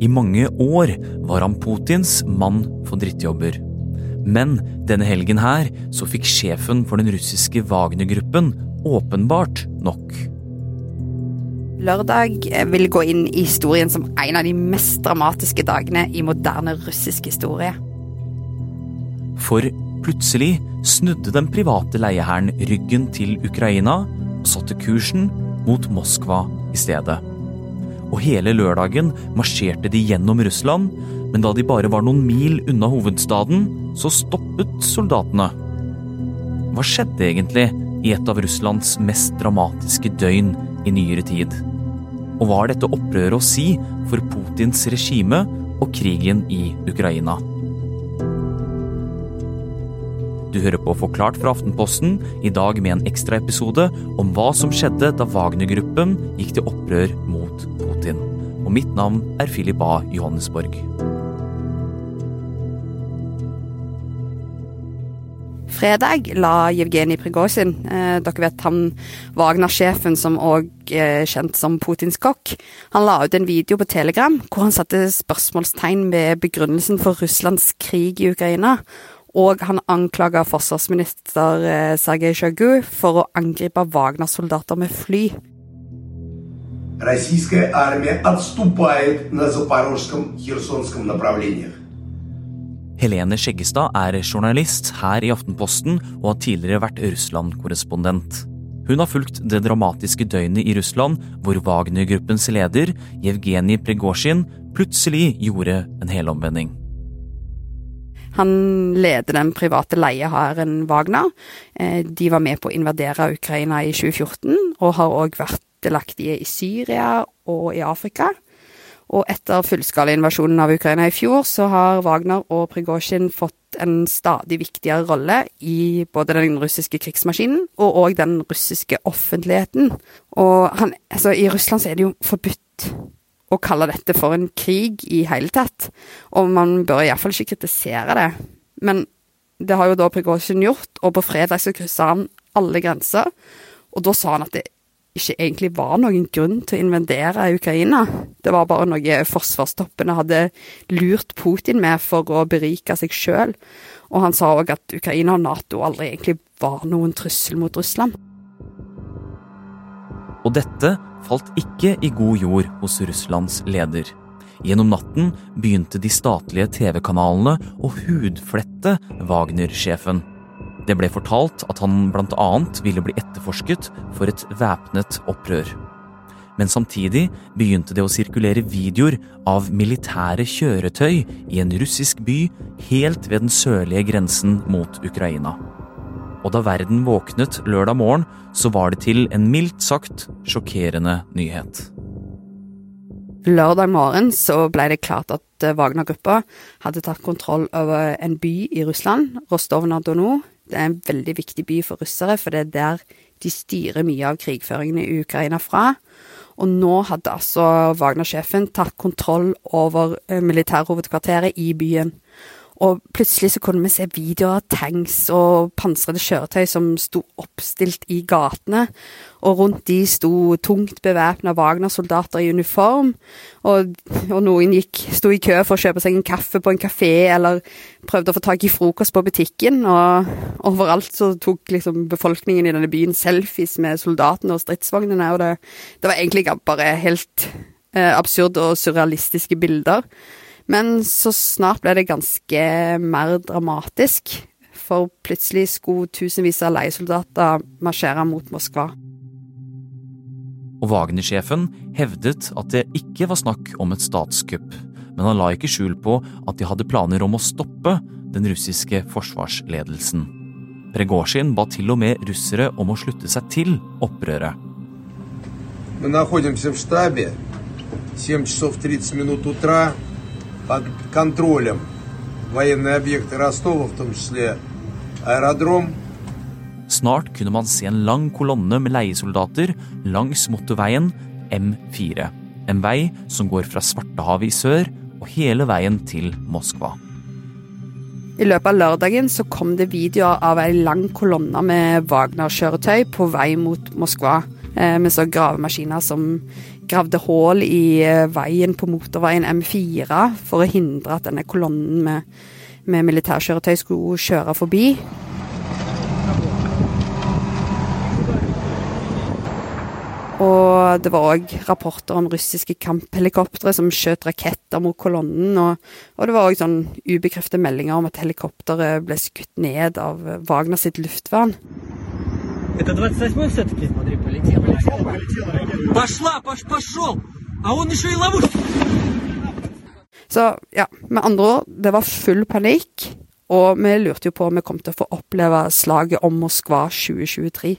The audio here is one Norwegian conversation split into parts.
I mange år var han Putins mann for drittjobber. Men denne helgen her så fikk sjefen for den russiske Wagner-gruppen åpenbart nok. Lørdag vil gå inn i historien som en av de mest dramatiske dagene i moderne russisk historie. For plutselig snudde den private leiehæren ryggen til Ukraina og satte kursen mot Moskva i stedet. Og hele lørdagen marsjerte de gjennom Russland, men da de bare var noen mil unna hovedstaden, så stoppet soldatene. Hva skjedde egentlig i et av Russlands mest dramatiske døgn i nyere tid? Og hva har dette opprøret å si for Putins regime og krigen i Ukraina? Du hører på Forklart fra Aftenposten, i dag med en ekstraepisode om hva som skjedde da Wagner-gruppen gikk til opprør mot Putin. Og mitt navn er Philip A. Johannesborg. Fredag la Jevgenij Prigozjin, eh, dere vet han Wagner-sjefen som òg er eh, kjent som Putins kokk, han la ut en video på Telegram hvor han satte spørsmålstegn ved begrunnelsen for Russlands krig i Ukraina, og han anklaga forsvarsminister eh, Sergej Sjagu for å angripe Wagner-soldater med fly. Российская армия отступает на запорожском, херсонском направлениях. Helene Skjeggestad er journalist her i Aftenposten og har tidligere vært Russland-korrespondent. Hun har fulgt det dramatiske døgnet i Russland hvor Wagner-gruppens leder, Jevgenij Prigozjin, plutselig gjorde en helomvending. Han leder den private leiehæren Wagner. Eh, de var med på å invadere Ukraina i 2014, og har òg vært delaktige i Syria og i Afrika. Og etter fullskalainvasjonen av Ukraina i fjor, så har Wagner og Prigozjin fått en stadig viktigere rolle i både den russiske krigsmaskinen og òg den russiske offentligheten. Og han, altså, i Russland så er det jo forbudt å kalle dette for en krig i hele tatt. Og man bør iallfall ikke kritisere det. Men det har jo da Prigozjin gjort, og på fredag så kryssa han alle grenser. Og da sa han at det ikke egentlig var noen grunn til å invadere Ukraina. Det var bare noe forsvarstoppene hadde lurt Putin med for å berike seg sjøl. Og han sa òg at Ukraina og Nato aldri egentlig var noen trussel mot Russland. Og dette falt ikke i god jord hos Russlands leder. Gjennom natten begynte de statlige TV-kanalene å hudflette Wagner-sjefen. Det ble fortalt at han bl.a. ville bli etterforsket for et væpnet opprør. Men samtidig begynte det å sirkulere videoer av militære kjøretøy i en russisk by helt ved den sørlige grensen mot Ukraina og da verden våknet lørdag morgen, så var det til en mildt sagt sjokkerende nyhet. Lørdag morgen så ble det klart at eh, Wagner-gruppa hadde tatt kontroll over en by i Russland, Rostovna-Dono. Det er en veldig viktig by for russere, for det er der de styrer mye av krigføringen i Ukraina fra. Og nå hadde altså Wagner-sjefen tatt kontroll over eh, militærhovedkvarteret i byen. Og plutselig så kunne vi se videoer av tanks og pansrede kjøretøy som sto oppstilt i gatene, og rundt de sto tungt bevæpna Wagner-soldater i uniform, og, og noen gikk, sto i kø for å kjøpe seg en kaffe på en kafé, eller prøvde å få tak i frokost på butikken, og overalt så tok liksom befolkningen i denne byen selfies med soldatene og stridsvognene, og det, det var egentlig bare helt eh, absurde og surrealistiske bilder. Men så snart ble det ganske mer dramatisk, for plutselig skulle tusenvis av leiesoldater marsjere mot Moskva. Og Wagner-sjefen hevdet at det ikke var snakk om et statskupp, men han la ikke skjul på at de hadde planer om å stoppe den russiske forsvarsledelsen. Pregosjin ba til og med russere om å slutte seg til opprøret. Мы находимся в штабе. 7 часов 30 минут утра под контролем военные объекты Ростова, в том числе аэродром. Snart kunne man se en lang kolonne med leiesoldater langs motorveien M4. En vei som går fra Svartehavet i sør og hele veien til Moskva. I løpet av lørdagen så kom det videoer av ei lang kolonne med Wagner-kjøretøy på vei mot Moskva. Eh, vi så gravemaskiner som gravde hull i eh, veien på motorveien M4 for å hindre at denne kolonnen med, med militærkjøretøy skulle kjøre forbi. Og det var òg rapporter om russiske kamphelikoptre som skjøt raketter mot kolonnen. Og, og det var òg sånn ubekreftede meldinger om at helikopteret ble skutt ned av Wagner sitt luftvern. Это 28 все-таки? Смотри, полетел, полетел, полетел. Пошла, пош, пошел! А он еще и ловушка! Så ja, med andre ord, det var full panikk. Og vi lurte jo på om vi kom til å få oppleve slaget om Moskva 2023.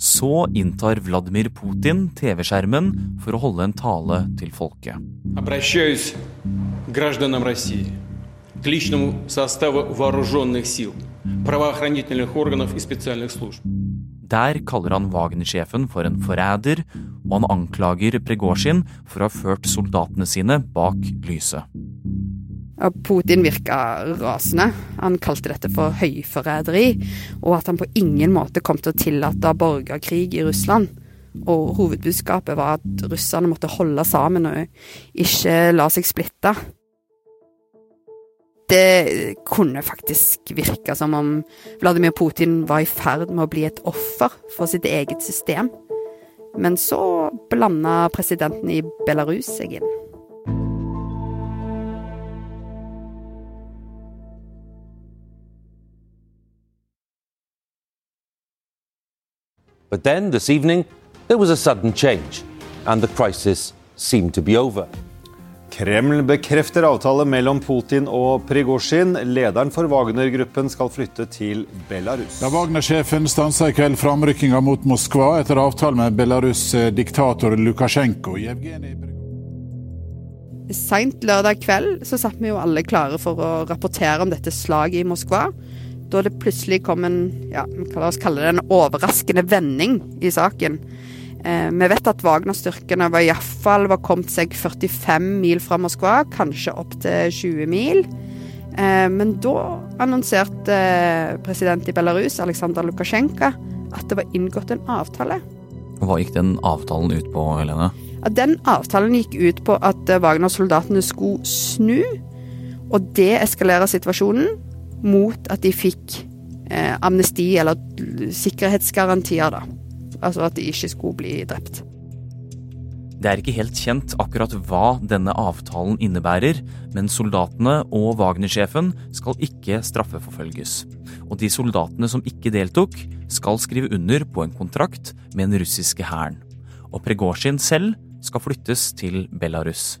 Så inntar Vladimir Putin TV-skjermen for å holde en tale til folket. Обращаюсь к гражданам России, к личному составу вооруженных сил, der kaller han Wagner-sjefen for en forræder, og han anklager Pregosjin for å ha ført soldatene sine bak lyset. Putin virka rasende. Han kalte dette for høyforræderi, og at han på ingen måte kom til å tillate borgerkrig i Russland. Og hovedbudskapet var at russerne måtte holde sammen og ikke la seg splitte. Det kunne faktisk virke som om Vladimir Putin var i ferd med å bli et offer for sitt eget system. Men så blanda presidenten i Belarus seg inn. But then, this evening, there was a sudden change, and the crisis seemed to be over. Kreml bekrefter avtale mellom Putin og Prigozjin. Lederen for Wagner-gruppen skal flytte til Belarus. Da Wagner-sjefen stansa i kveld framrykkinga mot Moskva etter avtale med Belarus' diktator Lukasjenko. Seint lørdag kveld så satt vi jo alle klare for å rapportere om dette slaget i Moskva. Da det plutselig kom en ja, la oss kalle det en overraskende vending i saken. Eh, vi vet at Wagner-styrkene var iallfall var kommet seg 45 mil fra Moskva, kanskje opp til 20 mil. Eh, men da annonserte president i Belarus, Aleksandr Lukasjenko, at det var inngått en avtale. Hva gikk den avtalen ut på, Helene? At den avtalen gikk ut på at Wagner-soldatene skulle snu og deeskalere situasjonen mot at de fikk eh, amnesti eller sikkerhetsgarantier, da. Altså at de ikke skulle bli drept. Det er ikke helt kjent akkurat hva denne avtalen innebærer, men soldatene og Wagner-sjefen skal ikke straffeforfølges. Og de soldatene som ikke deltok, skal skrive under på en kontrakt med den russiske hæren. Og Pregorsin selv skal flyttes til Belarus.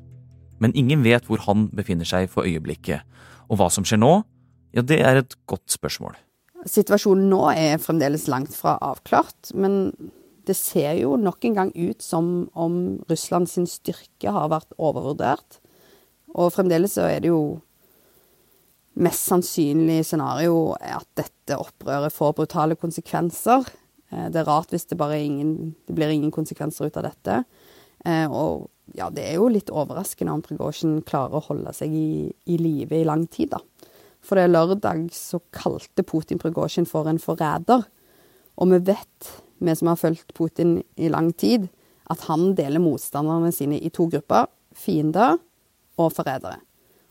Men ingen vet hvor han befinner seg for øyeblikket. Og hva som skjer nå, ja, det er et godt spørsmål. Situasjonen nå er fremdeles langt fra avklart, men det ser jo nok en gang ut som om Russland sin styrke har vært overvurdert. Og fremdeles så er det jo mest sannsynlig scenario at dette opprøret får brutale konsekvenser. Eh, det er rart hvis det bare ingen, det blir ingen konsekvenser ut av dette. Eh, og ja, det er jo litt overraskende om Prigozjin klarer å holde seg i, i live i lang tid, da. For det er lørdag så kalte Putin Prigozjin for en forræder. Og vi vet, vi som har fulgt Putin i lang tid, at han deler motstanderne sine i to grupper. Fiender og forrædere.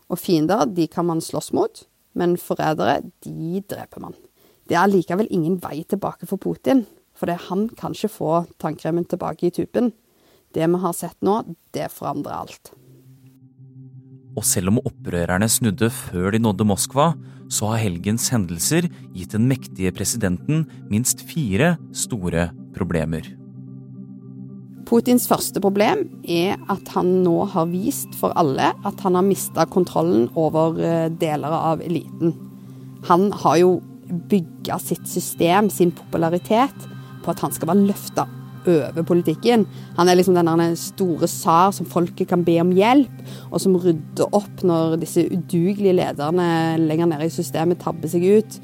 Og fiender de kan man slåss mot, men forrædere de dreper man. Det er likevel ingen vei tilbake for Putin, for det han kan ikke få tannkremen tilbake i tuben. Det vi har sett nå, det forandrer alt. Og selv om opprørerne snudde før de nådde Moskva, så har helgens hendelser gitt den mektige presidenten minst fire store problemer. Putins første problem er at han nå har vist for alle at han har mista kontrollen over eh, deler av eliten. Han har jo bygga sitt system, sin popularitet, på at han skal være løfta over politikken. Han er liksom den store tsar som folket kan be om hjelp, og som rydder opp når disse udugelige lederne lenger nede i systemet tabber seg ut.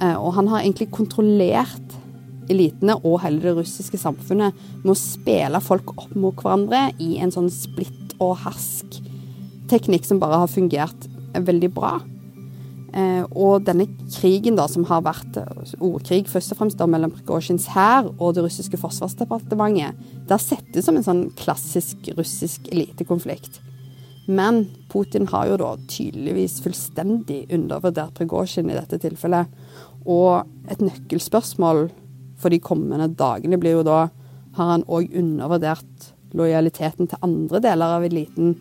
Eh, og han har egentlig kontrollert elitene og hele det russiske samfunnet med å spille folk opp mot hverandre i en sånn splitt og hersk-teknikk som bare har fungert veldig bra. Eh, og denne krigen da, som har vært ordkrig først og fremst da, mellom Prigozjins hær og det russiske forsvarsdepartementet, det har sett som en sånn klassisk russisk elitekonflikt. Men Putin har jo da tydeligvis fullstendig undervurdert Prigozjin i dette tilfellet. Og et nøkkelspørsmål for de kommende dagene blir jo da har han òg undervurdert lojaliteten til andre deler av eliten.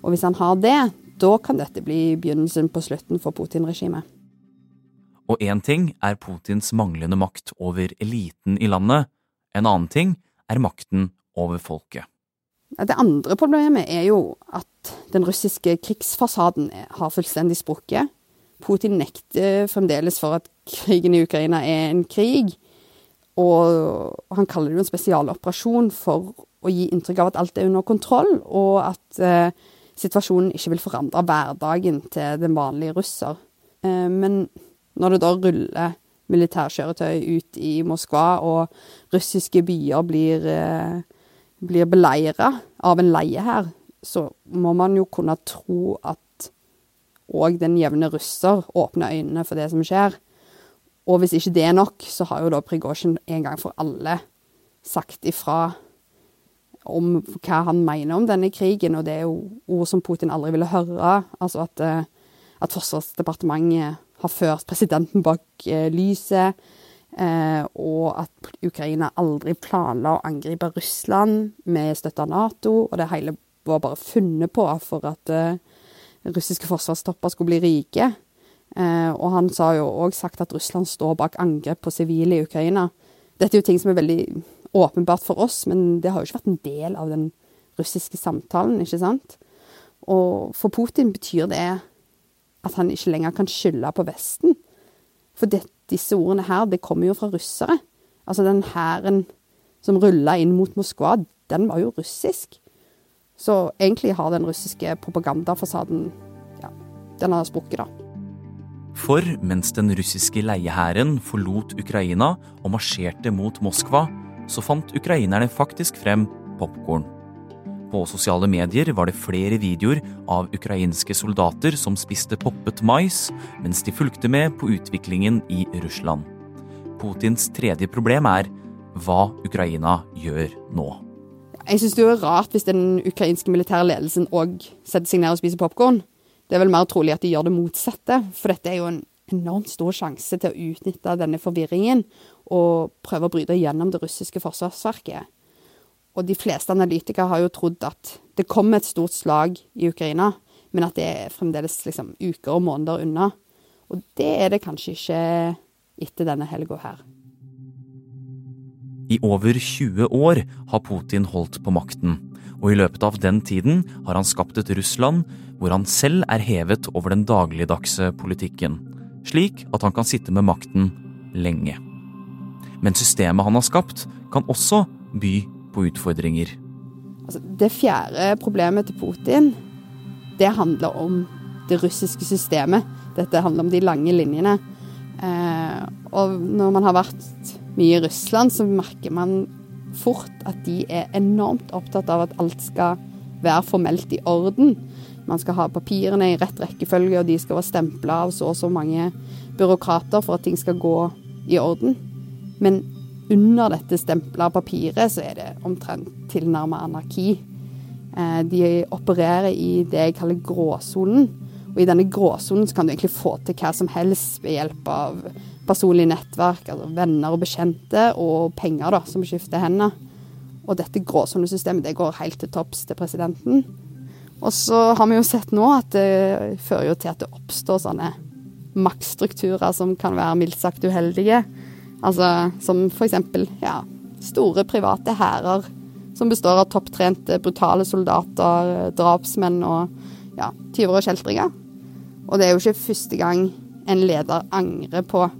Og hvis han har det, da kan dette bli begynnelsen på slutten for Putin-regimet. Og én ting er Putins manglende makt over eliten i landet, en annen ting er makten over folket. Det andre problemet er jo at den russiske krigsfasaden har fullstendig sprukket. Putin nekter fremdeles for at krigen i Ukraina er en krig. Og han kaller det jo en spesialoperasjon for å gi inntrykk av at alt er under kontroll, og at eh, situasjonen ikke vil forandre hverdagen til den vanlige russer. Eh, men når det da ruller militærkjøretøy ut i Moskva, og russiske byer blir, eh, blir beleira av en leiehær, så må man jo kunne tro at òg den jevne russer åpner øynene for det som skjer. Og hvis ikke det er nok, så har jo da Prigozjin en gang for alle sagt ifra om hva han mener om denne krigen, og det er jo ord som Putin aldri ville høre. Altså at, eh, at Forsvarsdepartementet har ført presidenten bak eh, lyset, eh, og at Ukraina aldri planla å angripe Russland med støtte av Nato, og det hele var bare funnet på for at russiske forsvarstopper skulle bli rike. Og han sa jo òg sagt at Russland står bak angrep på sivile i Ukraina. Dette er jo ting som er veldig åpenbart for oss, men det har jo ikke vært en del av den russiske samtalen, ikke sant? Og for Putin betyr det at han ikke lenger kan skylde på Vesten. For det, disse ordene her, det kommer jo fra russere. Altså den hæren som rulla inn mot Moskva, den var jo russisk. Så egentlig har den russiske propagandafasaden ja, den har sprukket, da. For mens den russiske leiehæren forlot Ukraina og marsjerte mot Moskva, så fant ukrainerne faktisk frem popkorn. På sosiale medier var det flere videoer av ukrainske soldater som spiste poppet mais, mens de fulgte med på utviklingen i Russland. Putins tredje problem er hva Ukraina gjør nå. Jeg syns det er rart hvis den ukrainske militære ledelsen òg setter seg ned og spiser popkorn. Det er vel mer trolig at de gjør det motsatte, for dette er jo en enormt stor sjanse til å utnytte denne forvirringen og prøve å bryte gjennom det russiske forsvarsverket. Og de fleste analytikere har jo trodd at det kommer et stort slag i Ukraina, men at det er fremdeles liksom uker og måneder unna. Og det er det kanskje ikke etter denne helga her. I over 20 år har Putin holdt på makten, og i løpet av den tiden har han skapt et Russland hvor han selv er hevet over den dagligdagse politikken, slik at han kan sitte med makten lenge. Men systemet han har skapt, kan også by på utfordringer. Altså, det fjerde problemet til Putin, det handler om det russiske systemet. Dette handler om de lange linjene. Eh, og når man har vært mye i Russland, så merker man fort at de er enormt opptatt av at alt skal være formelt i orden. Man skal ha papirene i rett rekkefølge, og de skal være stempla av så og så mange byråkrater for at ting skal gå i orden. Men under dette stempla papiret så er det omtrent tilnærmet anarki. Eh, de opererer i det jeg kaller gråsonen. Og i denne gråsonen kan du egentlig få til hva som helst ved hjelp av personlig nettverk, altså venner og bekjente, og penger da, som skifter hender. Og dette gråsonesystemet det går helt til topps til presidenten. Og så har vi jo sett nå at det fører jo til at det oppstår sånne maktstrukturer som kan være mildt sagt uheldige. Altså som eksempel ja, store private hærer som består av topptrente, brutale soldater, drapsmenn og ja, tyver og kjeltringer. Og det er jo ikke første gang en leder angrer på å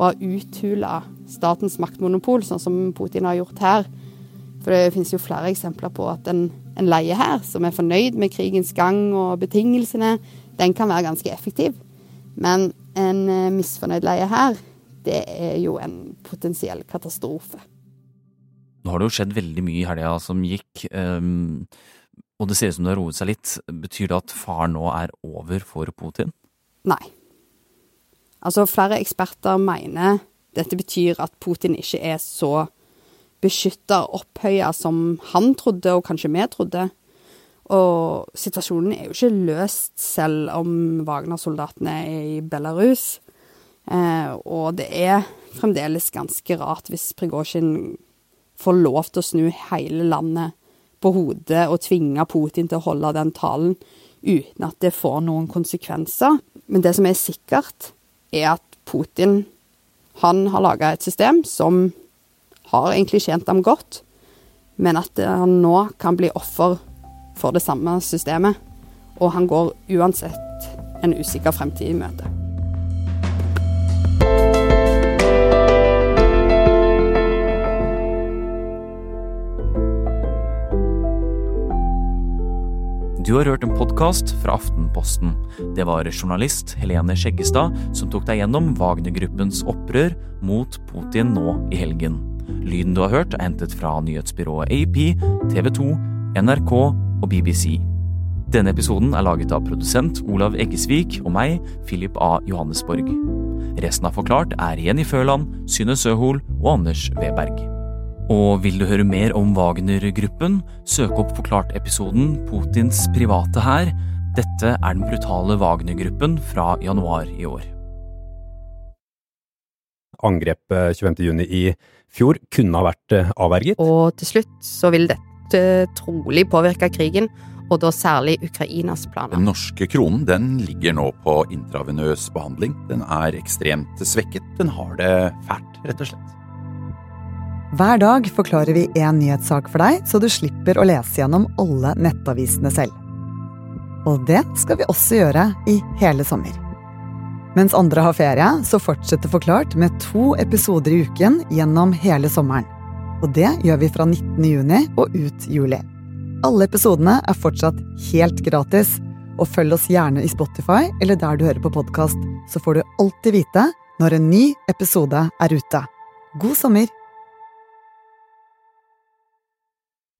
ha uthula statens maktmonopol, sånn som Putin har gjort her. For det finnes jo flere eksempler på at en, en leie her, som er fornøyd med krigens gang og betingelsene, den kan være ganske effektiv. Men en eh, misfornøyd leie her, det er jo en potensiell katastrofe. Nå har det jo skjedd veldig mye i helga som gikk, um, og det ser ut som det har roet seg litt. Betyr det at far nå er over for Putin? Nei. Altså, flere eksperter mener dette betyr at Putin ikke er så beskytta og opphøya som han trodde, og kanskje vi trodde. Og situasjonen er jo ikke løst selv om Wagner-soldatene er i Belarus. Eh, og det er fremdeles ganske rart hvis Prigozjin får lov til å snu hele landet på hodet og tvinge Putin til å holde den talen uten at det får noen konsekvenser. Men det som er sikkert, er at Putin han har laga et system som har egentlig tjent ham godt, men at han nå kan bli offer for det samme systemet. Og han går uansett en usikker fremtid i møte. Du har hørt en podkast fra Aftenposten. Det var journalist Helene Skjeggestad som tok deg gjennom Wagner-gruppens opprør mot Putin nå i helgen. Lyden du har hørt, er hentet fra nyhetsbyrået AP, TV 2, NRK og BBC. Denne episoden er laget av produsent Olav Eggesvik og meg, Philip A. Johannesborg. Resten av Forklart er Jenny Føland, Synne Søhol og Anders Weberg. Og vil du høre mer om Wagner-gruppen, søk opp Forklart-episoden Putins private hær. Dette er den brutale Wagner-gruppen fra januar i år. Angrepet 25.6 i fjor kunne ha vært eh, avverget. Og til slutt så vil dette trolig påvirke krigen, og da særlig Ukrainas planer. Den norske kronen den ligger nå på intravenøs behandling. Den er ekstremt svekket. Den har det fælt, rett og slett. Hver dag forklarer vi én nyhetssak for deg, så du slipper å lese gjennom alle nettavisene selv. Og det skal vi også gjøre i hele sommer. Mens andre har ferie, så fortsetter Forklart med to episoder i uken gjennom hele sommeren. Og det gjør vi fra 19. juni og ut juli. Alle episodene er fortsatt helt gratis, og følg oss gjerne i Spotify eller der du hører på podkast, så får du alltid vite når en ny episode er ute. God sommer!